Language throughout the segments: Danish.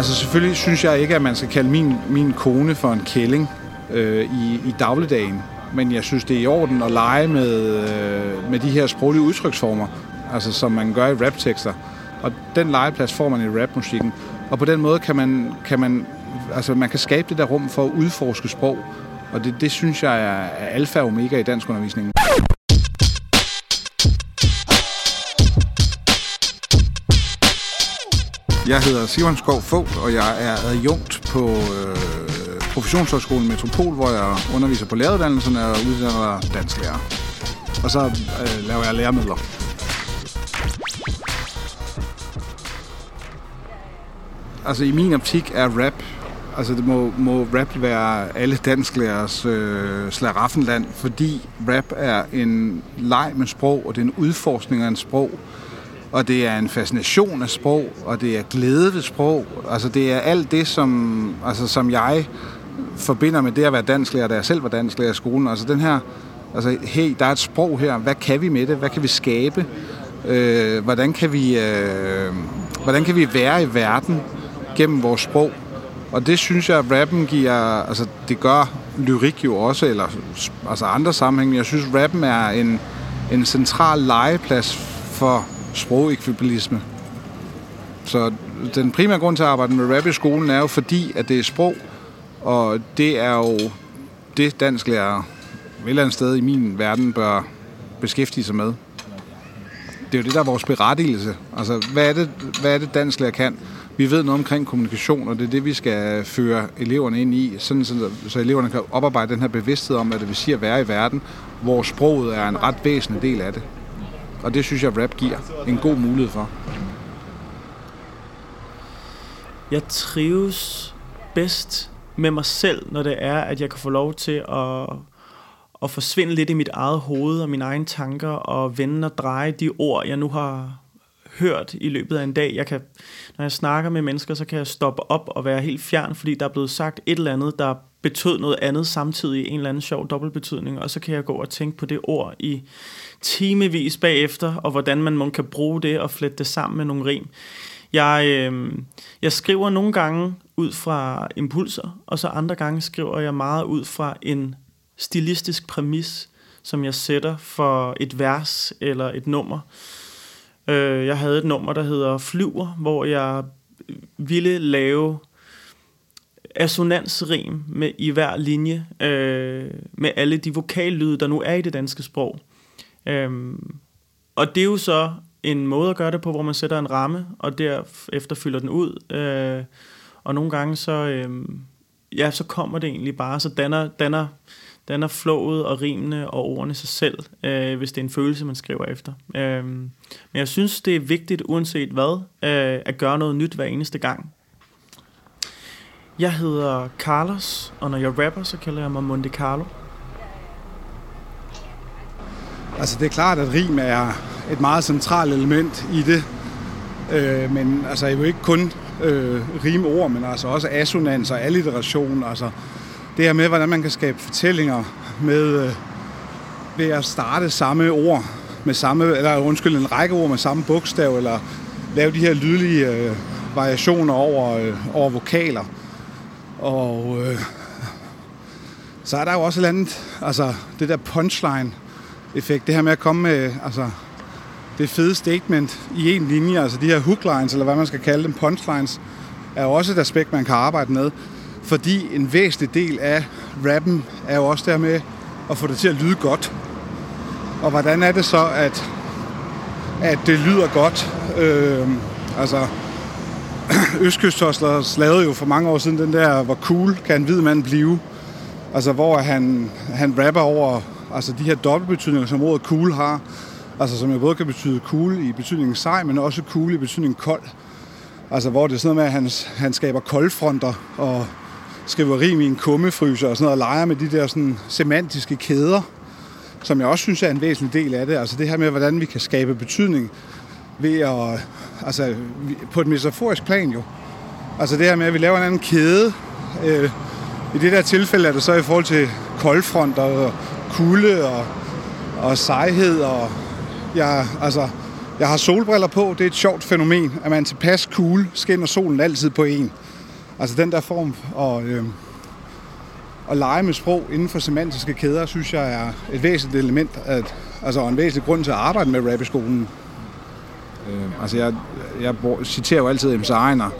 Altså selvfølgelig synes jeg ikke, at man skal kalde min, min kone for en kælling øh, i, i dagligdagen. Men jeg synes, det er i orden at lege med, øh, med de her sproglige udtryksformer, altså som man gør i raptekster. Og den legeplads får man i rapmusikken. Og på den måde kan man, kan man, altså man kan skabe det der rum for at udforske sprog. Og det, det synes jeg er alfa og omega i dansk undervisningen. Jeg hedder Simon Skov Fogt, og jeg er adjunkt på øh, Professionshøjskolen Metropol, hvor jeg underviser på læreruddannelsen og uddanner dansklærer. Og så øh, laver jeg læremidler. Altså i min optik er rap, altså det må, må rap være alle dansklærers øh, slaraffenland, fordi rap er en leg med sprog, og det er en udforskning af en sprog, og det er en fascination af sprog, og det er glæde ved sprog. Altså det er alt det, som, altså, som jeg forbinder med det at være dansklærer, da jeg selv var dansklærer i skolen. Altså den her, altså hey, der er et sprog her, hvad kan vi med det? Hvad kan vi skabe? Øh, hvordan, kan vi, øh, hvordan kan vi være i verden gennem vores sprog? Og det synes jeg, at rappen giver, altså det gør lyrik jo også, eller altså andre sammenhænge. Jeg synes, rappen er en, en central legeplads for sprogekvibilisme. Så den primære grund til at arbejde med rap i skolen er jo fordi, at det er sprog, og det er jo det, dansklærer et eller andet sted i min verden bør beskæftige sig med. Det er jo det, der er vores berettigelse. Altså, hvad er det, hvad er det dansk lærer kan? Vi ved noget omkring kommunikation, og det er det, vi skal føre eleverne ind i, sådan, så, så eleverne kan oparbejde den her bevidsthed om, hvad det vil sige at være i verden, hvor sproget er en ret væsentlig del af det. Og det synes jeg, rap giver en god mulighed for. Jeg trives bedst med mig selv, når det er, at jeg kan få lov til at, at forsvinde lidt i mit eget hoved og mine egne tanker og vende og dreje de ord, jeg nu har hørt i løbet af en dag. Jeg kan, når jeg snakker med mennesker, så kan jeg stoppe op og være helt fjern, fordi der er blevet sagt et eller andet, der betød noget andet samtidig en eller anden sjov dobbeltbetydning, og så kan jeg gå og tænke på det ord i timevis bagefter, og hvordan man, man kan bruge det og flette det sammen med nogle rim. Jeg, øh, jeg skriver nogle gange ud fra impulser, og så andre gange skriver jeg meget ud fra en stilistisk præmis, som jeg sætter for et vers eller et nummer. Øh, jeg havde et nummer, der hedder Flyver, hvor jeg ville lave assonansrim med i hver linje øh, med alle de vokallyde, der nu er i det danske sprog. Øhm, og det er jo så en måde at gøre det på, hvor man sætter en ramme, og derefter fylder den ud. Øh, og nogle gange så, øh, ja, så kommer det egentlig bare, så danner, danner, danner flowet og rimene og ordene sig selv, øh, hvis det er en følelse, man skriver efter. Øh, men jeg synes, det er vigtigt, uanset hvad, øh, at gøre noget nyt hver eneste gang. Jeg hedder Carlos, og når jeg rapper, så kalder jeg mig Monte Carlo. Altså det er klart, at rim er et meget centralt element i det. Øh, men altså jo ikke kun øh, rimord, men altså også assonans og alliteration. Altså det her med, hvordan man kan skabe fortællinger med øh, ved at starte samme ord med samme, eller undskyld, en række ord med samme bogstav, eller lave de her lydlige øh, variationer over, øh, over vokaler. Og øh, så er der jo også et eller andet, altså det der punchline, effekt. Det her med at komme med altså, det fede statement i en linje, altså de her hooklines, eller hvad man skal kalde dem, punchlines, er jo også et aspekt, man kan arbejde med. Fordi en væsentlig del af rappen er jo også der med at få det til at lyde godt. Og hvordan er det så, at, at det lyder godt? Øh, altså, Østkyst lavede jo for mange år siden den der, hvor cool kan en hvid mand blive? Altså, hvor han, han rapper over Altså de her dobbeltbetydninger, som ordet cool har, altså som jo både kan betyde cool i betydningen sej, men også cool i betydningen kold. Altså hvor det er sådan noget med, at han, han skaber koldfronter og skriver rim i en kummefryser og sådan noget, og leger med de der sådan semantiske kæder, som jeg også synes er en væsentlig del af det. Altså det her med, hvordan vi kan skabe betydning ved at, altså på et metaforisk plan jo. Altså det her med, at vi laver en anden kæde. Øh, I det der tilfælde er det så i forhold til koldfronter og kulde og, og sejhed. Og jeg, altså, Jeg har solbriller på. Det er et sjovt fænomen, at man tilpas cool skinner solen altid på en. Altså den der form og, øh, at lege med sprog inden for semantiske kæder, synes jeg er et væsentligt element, at, altså en væsentlig grund til at arbejde med rap i skolen. Øh, altså jeg, jeg citerer jo altid M.C. Ejner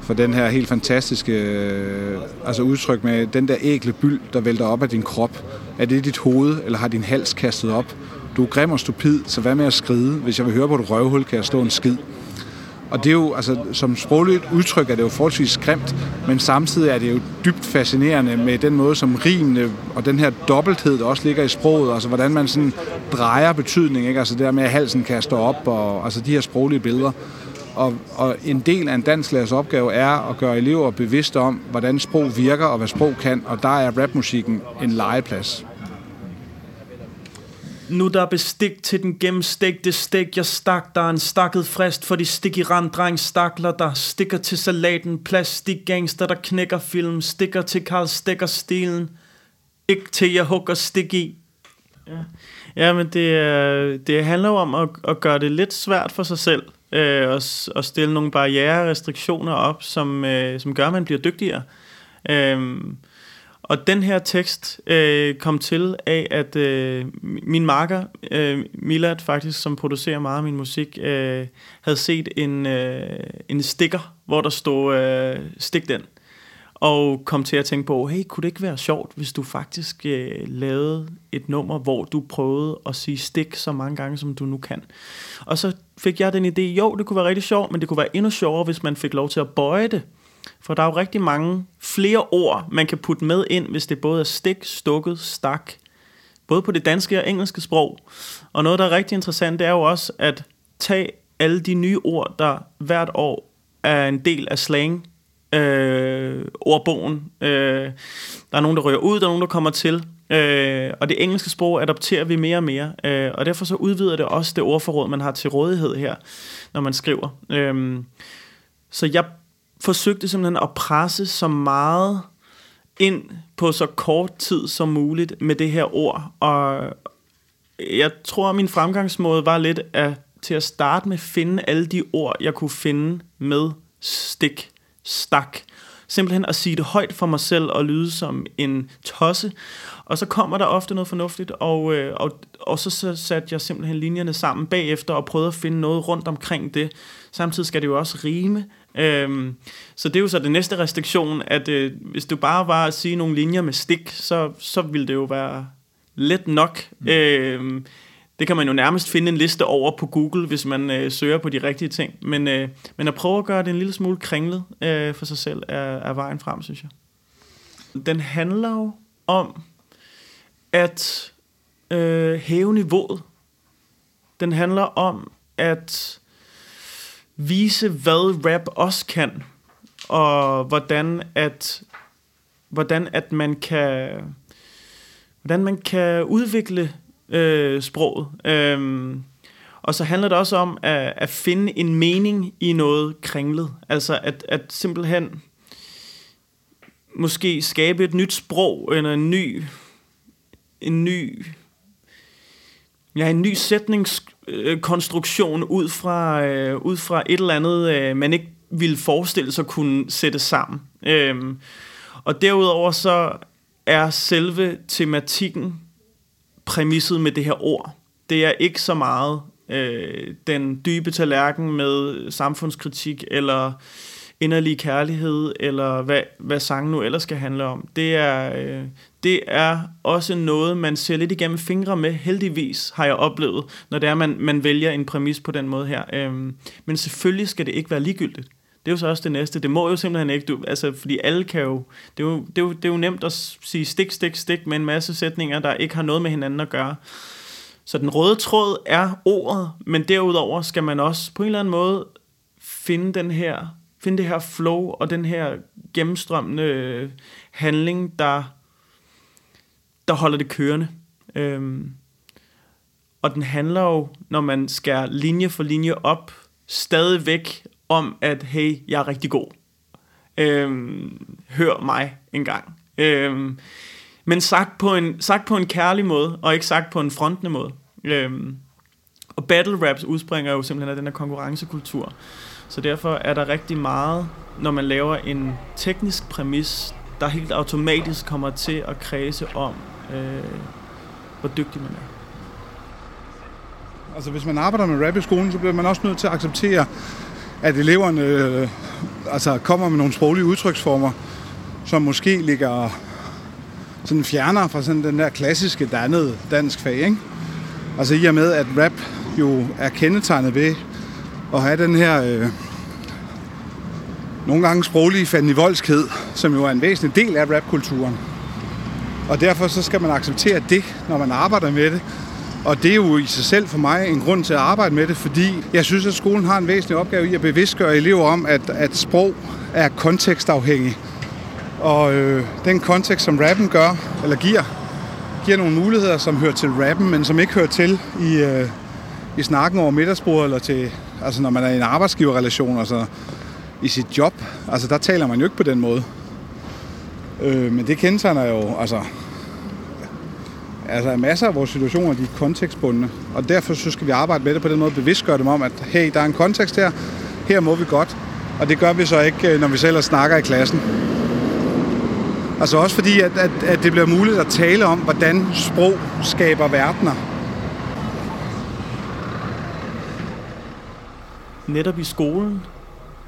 for den her helt fantastiske øh, altså udtryk med den der ægle byld, der vælter op af din krop. Er det dit hoved, eller har din hals kastet op? Du er grim og stupid, så hvad med at skride? Hvis jeg vil høre på et røvhul, kan jeg stå en skid. Og det er jo, altså, som sprogligt udtryk er det jo forholdsvis skræmt, men samtidig er det jo dybt fascinerende med den måde, som rimene og den her dobbelthed, der også ligger i sproget, altså hvordan man sådan drejer betydning, ikke? Altså det der med, at halsen kan stå op, og altså de her sproglige billeder. Og, og en del af en dansklærers opgave er at gøre elever bevidste om, hvordan sprog virker og hvad sprog kan, og der er rapmusikken en legeplads. Nu der er bestik til den gennemstegte stik Jeg stak der en stakket frist For de stik i rand dreng. Stakler Der stikker til salaten. Plastik gangster der knækker film. Stikker til Karl Stikker stilen. Ikke til jeg hugger stik i. Ja, ja men det, det handler jo om at, at gøre det lidt svært for sig selv øh, og, og stille nogle barriere og restriktioner op, som, øh, som gør, at man bliver dygtigere. Øh, og den her tekst øh, kom til af, at øh, min marker, øh, Milad faktisk, som producerer meget af min musik, øh, havde set en, øh, en sticker, hvor der stod øh, stik den. Og kom til at tænke på, hey, kunne det ikke være sjovt, hvis du faktisk øh, lavede et nummer, hvor du prøvede at sige stik så mange gange, som du nu kan. Og så fik jeg den idé, jo, det kunne være rigtig sjovt, men det kunne være endnu sjovere, hvis man fik lov til at bøje det. For der er jo rigtig mange flere ord, man kan putte med ind, hvis det både er stik, stukket, stak. Både på det danske og engelske sprog. Og noget, der er rigtig interessant, det er jo også at tage alle de nye ord, der hvert år er en del af slang øh, ordbogen. Øh, der er nogen, der rører ud, der er nogen, der kommer til. Øh, og det engelske sprog adopterer vi mere og mere. Øh, og derfor så udvider det også det ordforråd, man har til rådighed her, når man skriver. Øh, så jeg forsøgte simpelthen at presse så meget ind på så kort tid som muligt med det her ord. Og jeg tror, min fremgangsmåde var lidt at, til at starte med at finde alle de ord, jeg kunne finde med stik, stak. Simpelthen at sige det højt for mig selv og lyde som en tosse. Og så kommer der ofte noget fornuftigt, og, øh, og, og så satte jeg simpelthen linjerne sammen bagefter og prøvede at finde noget rundt omkring det. Samtidig skal det jo også rime, Øhm, så det er jo så det næste restriktion, at øh, hvis du bare var at sige nogle linjer med stik, så, så ville det jo være let nok. Mm. Øhm, det kan man jo nærmest finde en liste over på Google, hvis man øh, søger på de rigtige ting. Men, øh, men at prøve at gøre det en lille smule kringlet øh, for sig selv, er, er vejen frem, synes jeg. Den handler jo om at øh, hæve niveauet. Den handler om at vise, hvad rap også kan, og hvordan at, hvordan at man kan hvordan man kan udvikle øh, sproget. Øhm, og så handler det også om at, at finde en mening i noget kringlet. Altså at, at simpelthen måske skabe et nyt sprog, eller en ny, en ny, ja, en ny sætningskonstruktion konstruktion ud fra, øh, ud fra et eller andet, øh, man ikke ville forestille sig kunne sætte sammen. Øhm, og derudover så er selve tematikken præmisset med det her ord. Det er ikke så meget øh, den dybe tallerken med samfundskritik eller inderlig kærlighed, eller hvad, hvad sangen nu ellers skal handle om. Det er, øh, det er også noget, man ser lidt igennem fingre med, heldigvis har jeg oplevet, når det er, man, man vælger en præmis på den måde her. Øhm, men selvfølgelig skal det ikke være ligegyldigt. Det er jo så også det næste. Det må jo simpelthen ikke, du, altså, fordi alle kan jo det, er jo, det er jo, det er jo nemt at sige stik, stik, stik med en masse sætninger, der ikke har noget med hinanden at gøre. Så den røde tråd er ordet, men derudover skal man også på en eller anden måde finde den her finde det her flow og den her gennemstrømmende øh, handling, der der holder det kørende. Øhm, og den handler jo, når man skærer linje for linje op, stadigvæk om, at hey, jeg er rigtig god. Øhm, hør mig engang. Øhm, men sagt på, en, sagt på en kærlig måde, og ikke sagt på en frontende måde. Øhm, Og battle raps udspringer jo simpelthen af den her konkurrencekultur. Så derfor er der rigtig meget, når man laver en teknisk præmis, der helt automatisk kommer til at kredse om, øh, hvor dygtig man er. Altså hvis man arbejder med rap i skolen, så bliver man også nødt til at acceptere, at eleverne øh, altså, kommer med nogle sproglige udtryksformer, som måske ligger sådan fjerner fra sådan den der klassiske dannede dansk fag. Ikke? Altså i og med, at rap jo er kendetegnet ved at have den her øh, nogle gange sproglige fandenivoldskhed, som jo er en væsentlig del af rapkulturen. Og derfor så skal man acceptere det, når man arbejder med det. Og det er jo i sig selv for mig en grund til at arbejde med det, fordi jeg synes, at skolen har en væsentlig opgave i at bevidstgøre elever om, at, at sprog er kontekstafhængig. Og øh, den kontekst, som rappen gør, eller giver, giver nogle muligheder, som hører til rappen, men som ikke hører til i, øh, i snakken over middagsbordet, eller til, altså når man er i en arbejdsgiverrelation, altså i sit job. Altså der taler man jo ikke på den måde. Øh, men det kendetegner jo, altså, altså masser af vores situationer, de er kontekstbundne. Og derfor så skal vi arbejde med det på den måde, bevidstgøre dem om, at hey, der er en kontekst her, her må vi godt. Og det gør vi så ikke, øh, når vi selv snakker i klassen. Altså også fordi, at, at, at det bliver muligt at tale om, hvordan sprog skaber verdener. Netop i skolen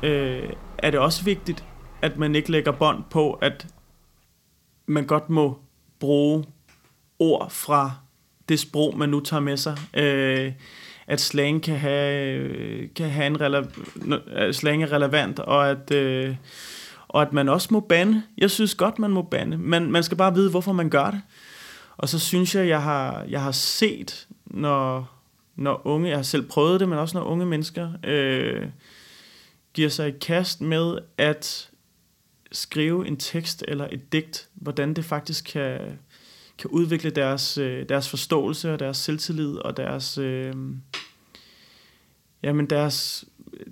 øh, er det også vigtigt, at man ikke lægger bånd på, at man godt må bruge ord fra det sprog, man nu tager med sig. Øh, at slang kan have, øh, kan have en rele- øh, slang er relevant, og at, øh, og at man også må bande. Jeg synes godt, man må bande. Man, man skal bare vide, hvorfor man gør det. Og så synes jeg, jeg har, jeg har set, når, når unge, jeg har selv prøvet det, men også når unge mennesker øh, giver sig i kast med at skrive en tekst eller et digt, hvordan det faktisk kan, kan udvikle deres, øh, deres forståelse og deres selvtillid og deres, øh, jamen deres,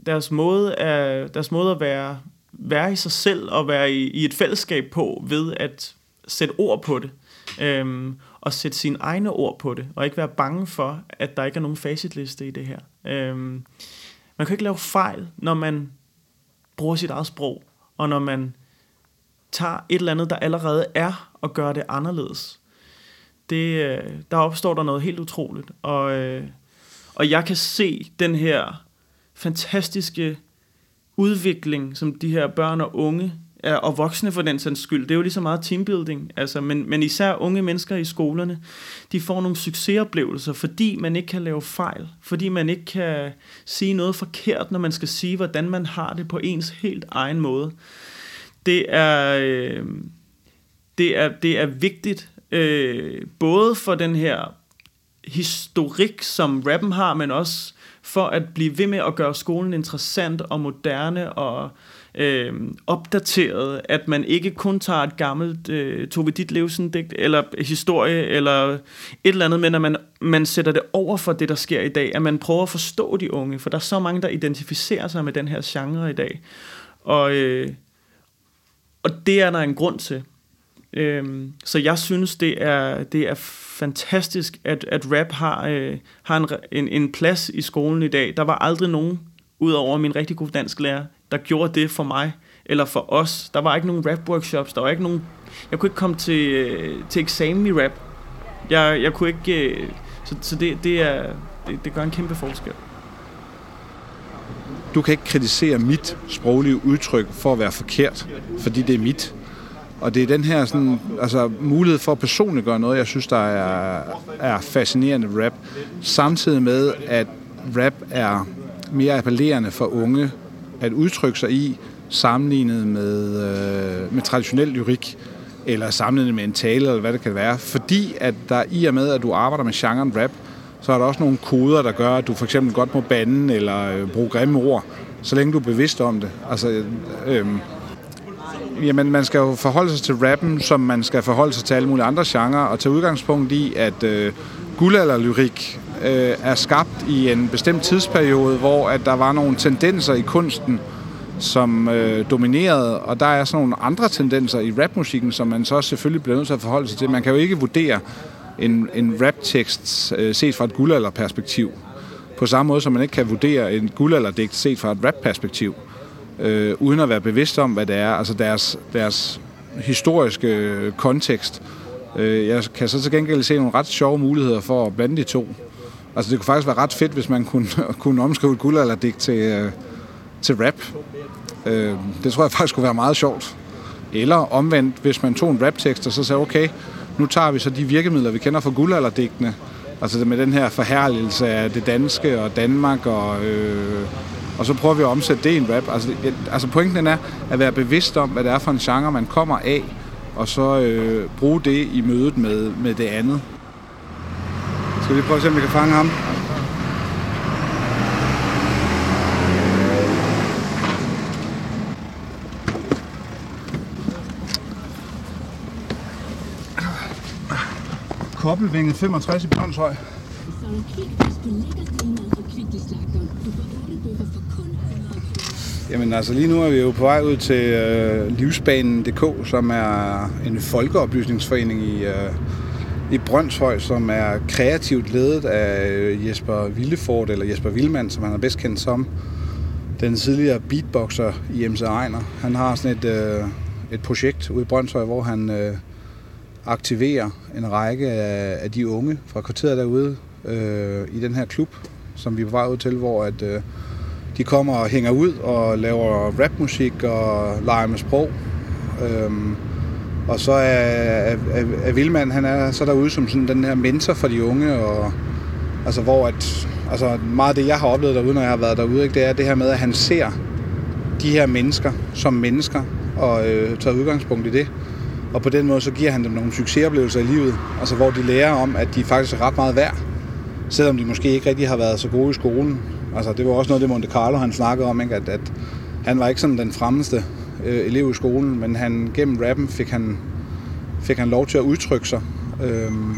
deres, måde at, deres måde at være, være i sig selv og være i, i et fællesskab på ved at sætte ord på det. Øhm, og sætte sine egne ord på det, og ikke være bange for, at der ikke er nogen facitliste i det her. Øhm, man kan ikke lave fejl, når man bruger sit eget sprog, og når man tager et eller andet, der allerede er, og gør det anderledes. Det, øh, der opstår der noget helt utroligt. Og, øh, og jeg kan se den her fantastiske udvikling, som de her børn og unge og voksne for den sags skyld. Det er jo lige så meget teambuilding, altså, men, men især unge mennesker i skolerne, de får nogle succesoplevelser, fordi man ikke kan lave fejl, fordi man ikke kan sige noget forkert, når man skal sige, hvordan man har det på ens helt egen måde. Det er, øh, det er, det er vigtigt, øh, både for den her historik, som rappen har, men også for at blive ved med at gøre skolen interessant og moderne og øh, øh, opdateret, at man ikke kun tager et gammelt øh, Tove Ditlevsen digt eller historie eller et eller andet, men at man, man sætter det over for det, der sker i dag, at man prøver at forstå de unge, for der er så mange, der identificerer sig med den her genre i dag. Og, øh, og det er der en grund til. Øhm, så jeg synes, det er, det er fantastisk, at, at rap har, øh, har en, en, en plads i skolen i dag. Der var aldrig nogen, udover min rigtig gode dansk lærer, der gjorde det for mig, eller for os. Der var ikke nogen rap-workshops, der var ikke nogen... Jeg kunne ikke komme til, øh, til eksamen i rap. Jeg, jeg kunne ikke... Øh, så så det, det, er, det, det gør en kæmpe forskel. Du kan ikke kritisere mit sproglige udtryk for at være forkert, fordi det er mit. Og det er den her sådan, altså, mulighed for at personligt gøre noget, jeg synes, der er, er fascinerende rap. Samtidig med, at rap er mere appellerende for unge at udtrykke sig i, sammenlignet med, øh, med traditionel lyrik, eller sammenlignet med en tale, eller hvad det kan være. Fordi at der i og med, at du arbejder med genren rap, så er der også nogle koder, der gør, at du for eksempel godt må bande eller øh, bruge grimme ord, så længe du er bevidst om det. Altså, øh, jamen, man skal jo forholde sig til rappen, som man skal forholde sig til alle mulige andre genrer, og tage udgangspunkt i, at øh, guldalderlyrik øh, er skabt i en bestemt tidsperiode, hvor at der var nogle tendenser i kunsten, som øh, dominerede, og der er sådan nogle andre tendenser i rapmusikken, som man så selvfølgelig bliver nødt til at forholde sig til. Man kan jo ikke vurdere en, en raptekst øh, set fra et guldalderperspektiv. På samme måde, som man ikke kan vurdere en guldalderdigt set fra et rap-perspektiv, øh, uden at være bevidst om, hvad det er. Altså deres, deres historiske øh, kontekst. Øh, jeg kan så til gengæld se nogle ret sjove muligheder for at blande de to. Altså det kunne faktisk være ret fedt, hvis man kunne, kunne omskrive et guldalderdigt til, øh, til rap. Øh, det tror jeg faktisk kunne være meget sjovt. Eller omvendt, hvis man tog en raptekst og så sagde, okay, nu tager vi så de virkemidler, vi kender fra guldalderdigtene, altså med den her forherligelse af det danske og Danmark, og, øh, og så prøver vi at omsætte det i en rap. Altså, altså pointen er at være bevidst om, hvad det er for en genre, man kommer af, og så øh, bruge det i mødet med, med det andet. Skal vi prøve at se, om vi kan fange ham? Kobbelvinget 65 i Brøndshøj. Jamen altså lige nu er vi jo på vej ud til øh, Livsbanen.dk, som er en folkeoplysningsforening i, øh, i Brøndshøj, som er kreativt ledet af øh, Jesper Villefort, eller Jesper Vilmand, som han er bedst kendt som. Den tidligere beatboxer i MC Ejner. Han har sådan et, øh, et projekt ude i Brøndshøj, hvor han øh, aktiverer en række af, af de unge fra kvarteret derude øh, i den her klub, som vi er på vej ud til, hvor at, øh, de kommer og hænger ud og laver rapmusik og leger med sprog. Øh, og så er, er, er, er han er så derude som sådan den her mentor for de unge, og altså hvor at, altså meget af det, jeg har oplevet derude, når jeg har været derude, ikke, det er det her med, at han ser de her mennesker som mennesker, og øh, tager udgangspunkt i det. Og på den måde, så giver han dem nogle succesoplevelser i livet, altså hvor de lærer om, at de faktisk er ret meget værd, selvom de måske ikke rigtig har været så gode i skolen. Altså, det var også noget, det Monte Carlo, han snakkede om, ikke? At, at han var ikke sådan den fremmeste øh, elev i skolen, men han, gennem rappen fik han, fik han lov til at udtrykke sig. Øhm,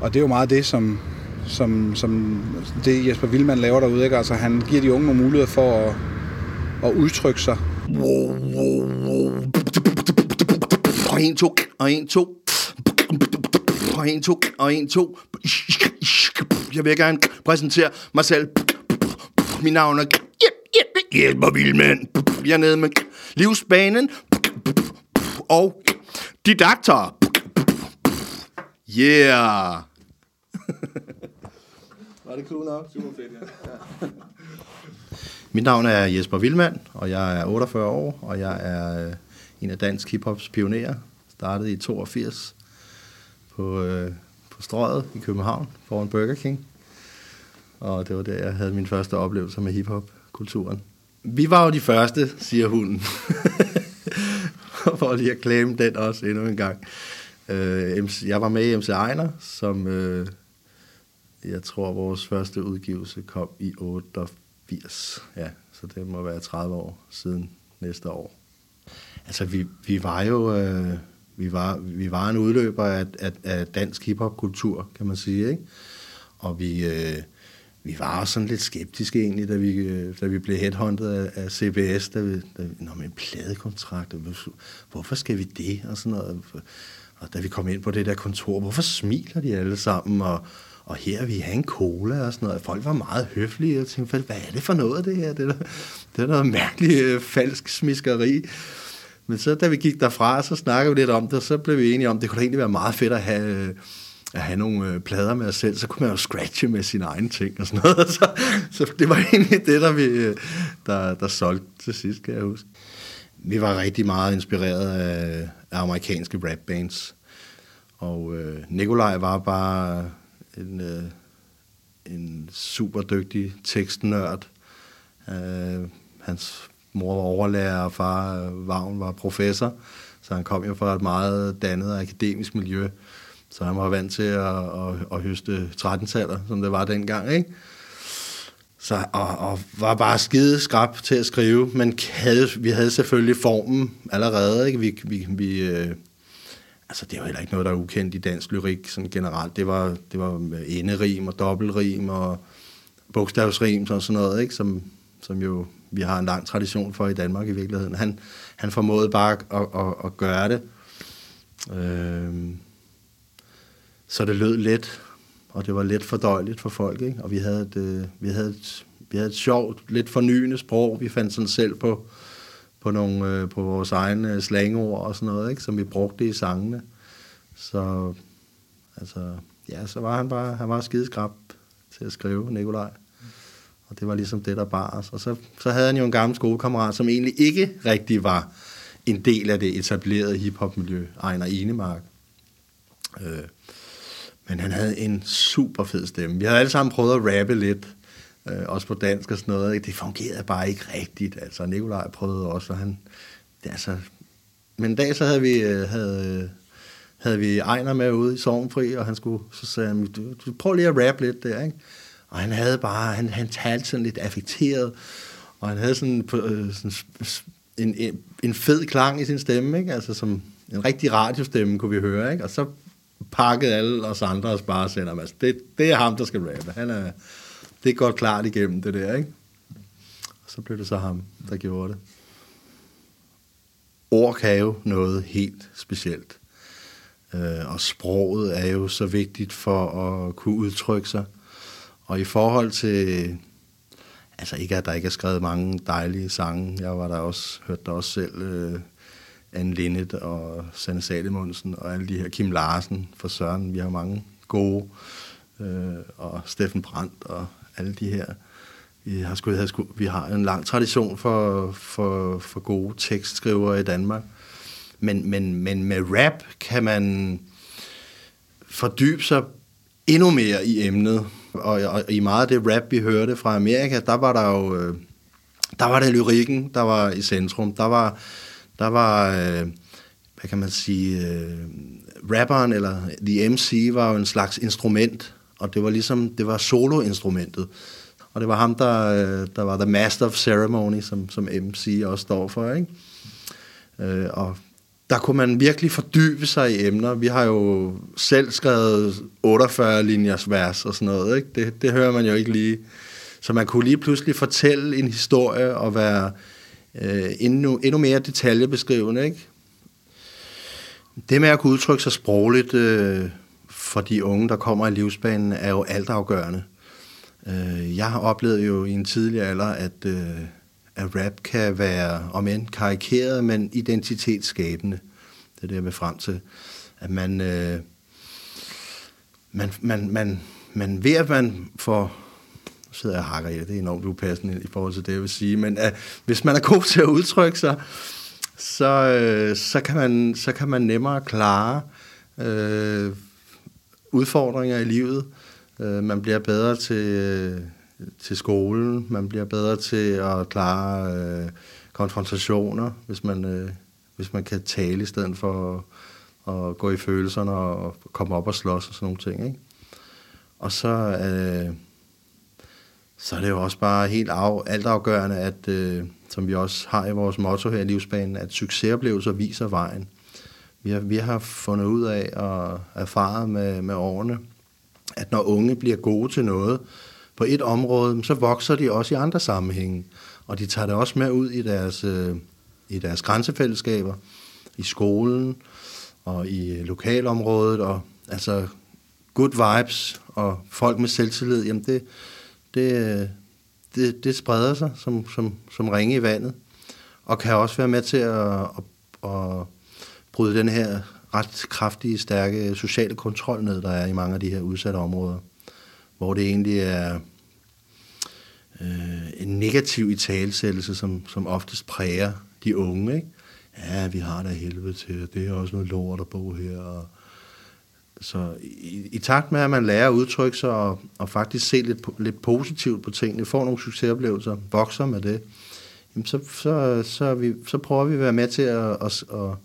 og det er jo meget det, som, som, som det Jesper Wildmann laver derude. Ikke? Altså, han giver de unge nogle muligheder for at, at udtrykke sig. Og en, to, og en, to. Og en, to, og en, to. Jeg vil gerne præsentere mig selv. Mit navn er Jesper Vildmand. Jeg er nede med livsbanen og didakter. Yeah! Var det cool nok? Super fedt, ja. Mit navn er Jesper Vildmand, og jeg er 48 år, og jeg er øh, en af dansk hiphops pionerer. Startede i 82 på, øh, på strøget i København foran Burger King. Og det var der, jeg havde min første oplevelse med hiphop-kulturen. Vi var jo de første, siger hunden. For lige at claim den også endnu en gang. Øh, jeg var med i MC Ejner, som øh, jeg tror, vores første udgivelse kom i 88. Ja, så det må være 30 år siden næste år. Altså, vi, vi var jo... Øh, vi var, vi var en udløber af, af, af dansk hiphop-kultur, kan man sige, ikke? Og vi, øh, vi var også sådan lidt skeptiske egentlig, da vi, øh, da vi blev headhunted af, af CBS, da vi, da vi nå, med pladekontrakt, hvorfor skal vi det, og sådan noget. Og da vi kom ind på det der kontor, hvorfor smiler de alle sammen, og, og her vi have en cola og sådan noget. Folk var meget høflige, og tænkte, hvad er det for noget, det her? Det er, der, det er noget mærkeligt øh, falsk smiskeri. Men så da vi gik derfra, så snakkede vi lidt om det, og så blev vi enige om, det kunne egentlig være meget fedt at have, øh, at have nogle øh, plader med os selv, så kunne man jo scratche med sine egne ting og sådan noget. Så, så det var egentlig det, der, vi, øh, der, der solgte til sidst, kan jeg huske. Vi var rigtig meget inspireret af, af amerikanske rap bands. Og øh, Nikolaj var bare en, øh, en super dygtig tekstnørd. Øh, hans mor var overlærer, og far øh, Vagn var professor, så han kom jo fra et meget dannet akademisk miljø. Så han var vant til at, at, at høste 13-taller, som det var dengang, ikke? Så, og, og var bare skide skrab til at skrive, men havde, vi havde selvfølgelig formen allerede. Ikke? Vi, vi, vi, øh, altså det var heller ikke noget, der er ukendt i dansk lyrik sådan generelt. Det var, det var enderim og dobbeltrim og bogstavsrim og sådan noget, ikke? Som, som jo vi har en lang tradition for i Danmark i virkeligheden. Han, han formåede bare at, at, at gøre det. Øh, så det lød let, og det var let fordøjeligt for folk, ikke? og vi havde, et, øh, vi, havde et, vi havde et sjovt, lidt fornyende sprog. Vi fandt sådan selv på, på, nogle, øh, på vores egne øh, slangord og sådan noget, ikke? som vi brugte i sangene. Så, altså, ja, så var han bare, han var skideskrab til at skrive, Nikolaj. Og det var ligesom det, der bar os. Og så, så havde han jo en gammel skolekammerat, som egentlig ikke rigtig var en del af det etablerede hiphop-miljø, Ejner Enemark. Øh, men han havde en super fed stemme. Vi havde alle sammen prøvet at rappe lidt, øh, også på dansk og sådan noget. Det fungerede bare ikke rigtigt. Altså, Nikolaj prøvede også, og han... Det, altså, men en dag så havde vi, øh, havde, øh, havde vi Ejner med ude i Sorgenfri, og han skulle, så sagde han, du, du prøv lige at rappe lidt der, ikke? Og han havde bare, han, han talte sådan lidt affekteret, og han havde sådan, øh, sådan en, en, en fed klang i sin stemme, ikke? Altså som en rigtig radiostemme, kunne vi høre, ikke? Og så pakket alle os andre os bare sender ham. altså, det, det er ham, der skal rappe. Han er, det er godt klart igennem det der, ikke? Og så blev det så ham, der gjorde det. Ord kan jo noget helt specielt. Øh, og sproget er jo så vigtigt for at kunne udtrykke sig. Og i forhold til, altså ikke at der ikke er skrevet mange dejlige sange, jeg var der også, hørte der også selv øh, Anne Linnet og Sanne Salemundsen og alle de her, Kim Larsen for Søren, vi har mange gode, øh, og Steffen Brandt og alle de her. Vi har, sgu, sku, vi har en lang tradition for, for, for gode tekstskrivere i Danmark. Men, men, men med rap kan man fordybe sig endnu mere i emnet. Og, og i meget af det rap, vi hørte fra Amerika, der var der jo... Øh, der var det lyrikken, der var i centrum. Der var, der var øh, hvad kan man sige, øh, rapperen eller The MC var jo en slags instrument, og det var ligesom, det var soloinstrumentet. Og det var ham, der, øh, der var the master of ceremony, som, som MC også står for, ikke? Øh, og der kunne man virkelig fordybe sig i emner. Vi har jo selv skrevet 48 linjers vers og sådan noget. Ikke? Det, det hører man jo ikke lige. Så man kunne lige pludselig fortælle en historie og være øh, endnu, endnu mere detaljebeskrivende. Ikke? Det med at kunne udtrykke sig sprogligt øh, for de unge, der kommer i livsbanen, er jo altafgørende. Øh, jeg har oplevet jo i en tidlig alder, at... Øh, at rap kan være, om end karikeret, men identitetsskabende. Det er det, jeg vil frem til. At man, øh, man, man, man, man ved, at man får sidder jeg og hakker i det, det er enormt upassende i forhold til det, jeg vil sige, men at, hvis man er god til at udtrykke sig, så, øh, så, kan, man, så kan man nemmere klare øh, udfordringer i livet. Øh, man bliver bedre til, øh, til skolen. Man bliver bedre til at klare øh, konfrontationer, hvis man, øh, hvis man kan tale i stedet for at, at gå i følelserne og komme op og slås og sådan nogle ting. Ikke? Og så, øh, så er det jo også bare helt af, altafgørende, at, øh, som vi også har i vores motto her i livsbanen, at succesoplevelser viser vejen. Vi har, vi har fundet ud af og erfaret med, med årene, at når unge bliver gode til noget, på et område, så vokser de også i andre sammenhænge. Og de tager det også med ud i deres, øh, i deres grænsefællesskaber, i skolen og i lokalområdet. Og, altså good vibes og folk med selvtillid, jamen det, det, det, det spreder sig som, som, som ringe i vandet. Og kan også være med til at, at, at bryde den her ret kraftige, stærke sociale kontrol ned, der er i mange af de her udsatte områder hvor det egentlig er øh, en negativ italesættelse, som, som oftest præger de unge. Ikke? Ja, vi har da helvede til, det er også noget lort at bo her. Og, så i, i takt med, at man lærer at udtrykke sig og, og faktisk se lidt, lidt positivt på tingene, får nogle succesoplevelser, vokser med det, jamen så, så, så, vi, så prøver vi at være med til at, at, at,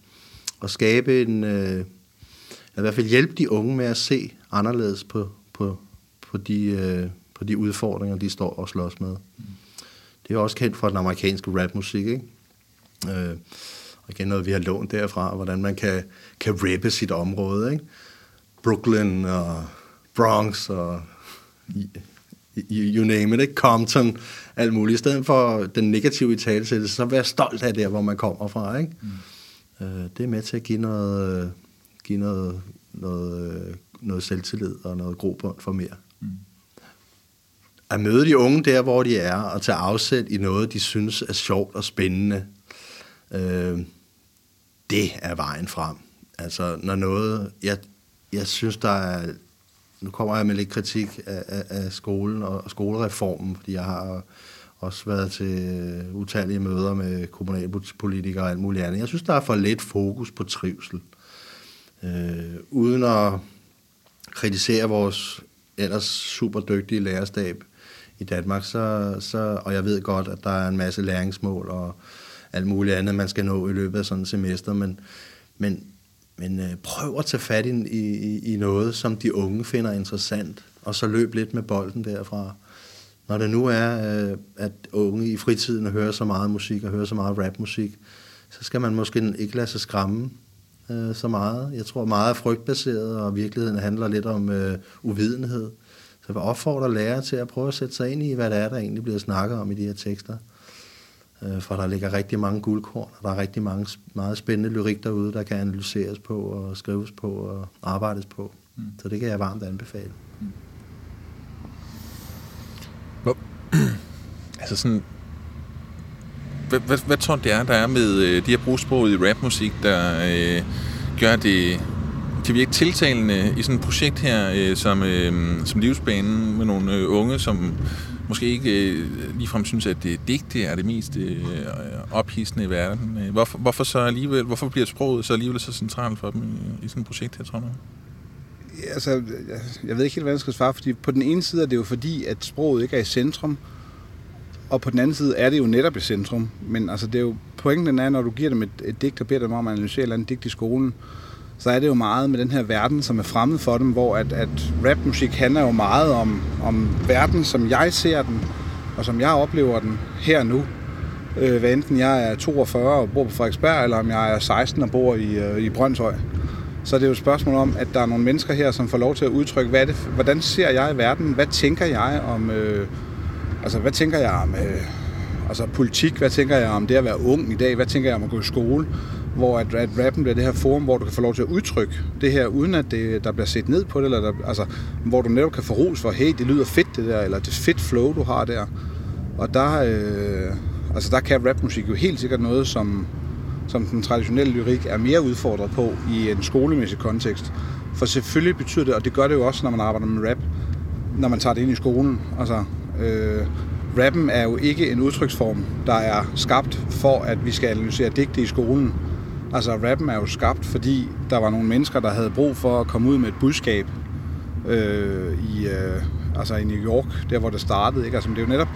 at skabe en, øh, i hvert fald hjælpe de unge med at se anderledes på, på, på de, øh, på de udfordringer, de står og slås med. Det er også kendt fra den amerikanske rapmusik, ikke? Øh, og igen noget, vi har lånt derfra, hvordan man kan, kan rappe sit område, ikke? Brooklyn og Bronx og you name it, ikke? Compton, alt muligt. I stedet for den negative italesættelse, så vær stolt af det, hvor man kommer fra, ikke? Mm. Øh, det er med til at give noget, give noget, noget noget selvtillid og noget grobund for mere. Mm. At møde de unge der, hvor de er, og tage afsæt i noget, de synes er sjovt og spændende, øh, det er vejen frem. Altså, når noget... Jeg, jeg synes, der er... Nu kommer jeg med lidt kritik af, af, af skolen og skolereformen, fordi jeg har også været til utallige møder med kommunalpolitikere og alt muligt andet. Jeg synes, der er for lidt fokus på trivsel. Øh, uden at kritisere vores ellers super dygtige lærerstab i Danmark, så, så, og jeg ved godt, at der er en masse læringsmål og alt muligt andet, man skal nå i løbet af sådan et semester, men, men, men øh, prøv at tage fat i, i, i noget, som de unge finder interessant, og så løb lidt med bolden derfra. Når det nu er, øh, at unge i fritiden hører så meget musik og hører så meget rapmusik, så skal man måske ikke lade sig skræmme øh, så meget. Jeg tror meget er frygtbaseret, og virkeligheden handler lidt om øh, uvidenhed. Så jeg vil opfordre lærere til at prøve at sætte sig ind i, hvad det er, der egentlig bliver snakket om i de her tekster. Øh, for der ligger rigtig mange guldkorn, og der er rigtig mange meget spændende lyrik derude, der kan analyseres på og skrives på og arbejdes på. Mm. Så det kan jeg varmt anbefale. Mm. Hvor, altså sådan, hvad, hvad, hvad tror du, det er, der er med øh, de her brugsprog i rapmusik, der øh, gør det til virke tiltalende i sådan et projekt her, øh, som, øh, som livsbanen med nogle øh, unge, som måske ikke øh, ligefrem synes, at det digte er det mest øh, øh ophidsende i verden. Øh, hvorfor, hvorfor, så alligevel, hvorfor bliver sproget så alligevel så centralt for dem i, i sådan et projekt her, tror du? Altså, jeg, jeg ved ikke helt, hvad jeg skal svare, fordi på den ene side er det jo fordi, at sproget ikke er i centrum, og på den anden side er det jo netop i centrum. Men altså, det er jo, pointen er, når du giver dem et, et digt, og beder dem om at analysere et eller andet digt i skolen, så er det jo meget med den her verden, som er fremmed for dem, hvor at, at rapmusik handler jo meget om, om verden, som jeg ser den, og som jeg oplever den her nu. Øh, hvad enten jeg er 42 og bor på Frederiksberg, eller om jeg er 16 og bor i, øh, i Brøndshøj. Så det er jo et spørgsmål om, at der er nogle mennesker her, som får lov til at udtrykke, hvad det, hvordan ser jeg i verden? Hvad tænker jeg om, øh, altså hvad tænker jeg om øh, altså politik? Hvad tænker jeg om det at være ung i dag? Hvad tænker jeg om at gå i skole? Hvor at, at rappen bliver det her forum, hvor du kan få lov til at udtrykke det her, uden at det, der bliver set ned på det, eller der, altså, hvor du netop kan få ros for, hey, det lyder fedt det der, eller det fedt flow, du har der. Og der, øh, altså, der kan rapmusik jo helt sikkert noget, som, som den traditionelle lyrik er mere udfordret på i en skolemæssig kontekst. For selvfølgelig betyder det, og det gør det jo også, når man arbejder med rap, når man tager det ind i skolen. Altså, øh, rappen er jo ikke en udtryksform, der er skabt for, at vi skal analysere digte i skolen. Altså, rappen er jo skabt, fordi der var nogle mennesker, der havde brug for at komme ud med et budskab øh, i, øh, altså i New York, der hvor det startede. Ikke? Altså, det er jo netop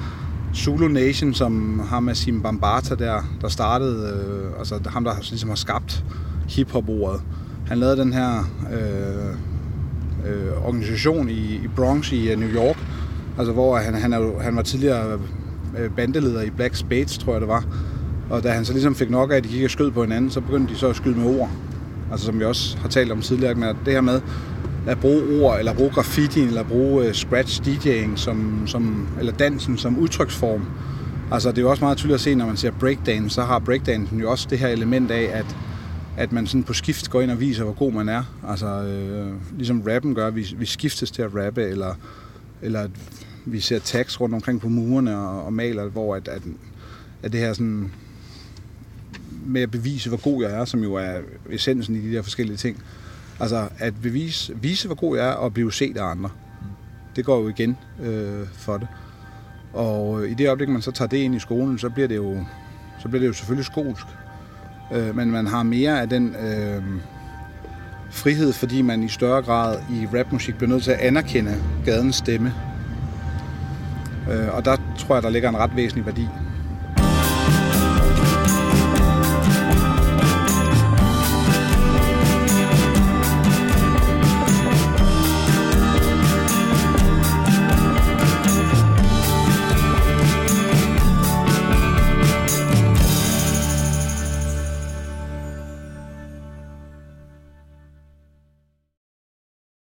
Zulu Nation, som har med Sim Bambata der, der startede, øh, altså ham, der ligesom har skabt hiphop-ordet. Han lavede den her øh, øh, organisation i, i Bronx i uh, New York, altså hvor han, han, er, han var tidligere øh, bandeleder i Black Spades, tror jeg det var, og da han så ligesom fik nok af, at de gik og skød på hinanden, så begyndte de så at skyde med ord. Altså som vi også har talt om tidligere, med det her med at bruge ord, eller bruge graffiti, eller bruge uh, scratch DJing, som, som, eller dansen som udtryksform. Altså det er jo også meget tydeligt at se, når man ser breakdance, så har breakdansen jo også det her element af, at, at man sådan på skift går ind og viser, hvor god man er. Altså øh, ligesom rappen gør, vi, vi skiftes til at rappe, eller, eller at vi ser tags rundt omkring på murene og, og maler, hvor at, at, at det her sådan med at bevise, hvor god jeg er, som jo er essensen i de der forskellige ting. Altså at bevise, vise, hvor god jeg er, og blive set af andre. Det går jo igen øh, for det. Og øh, i det øjeblik, man så tager det ind i skolen, så bliver det jo, så bliver det jo selvfølgelig skolsk. Øh, men man har mere af den øh, frihed, fordi man i større grad i rapmusik bliver nødt til at anerkende gadens stemme. Øh, og der tror jeg, der ligger en ret væsentlig værdi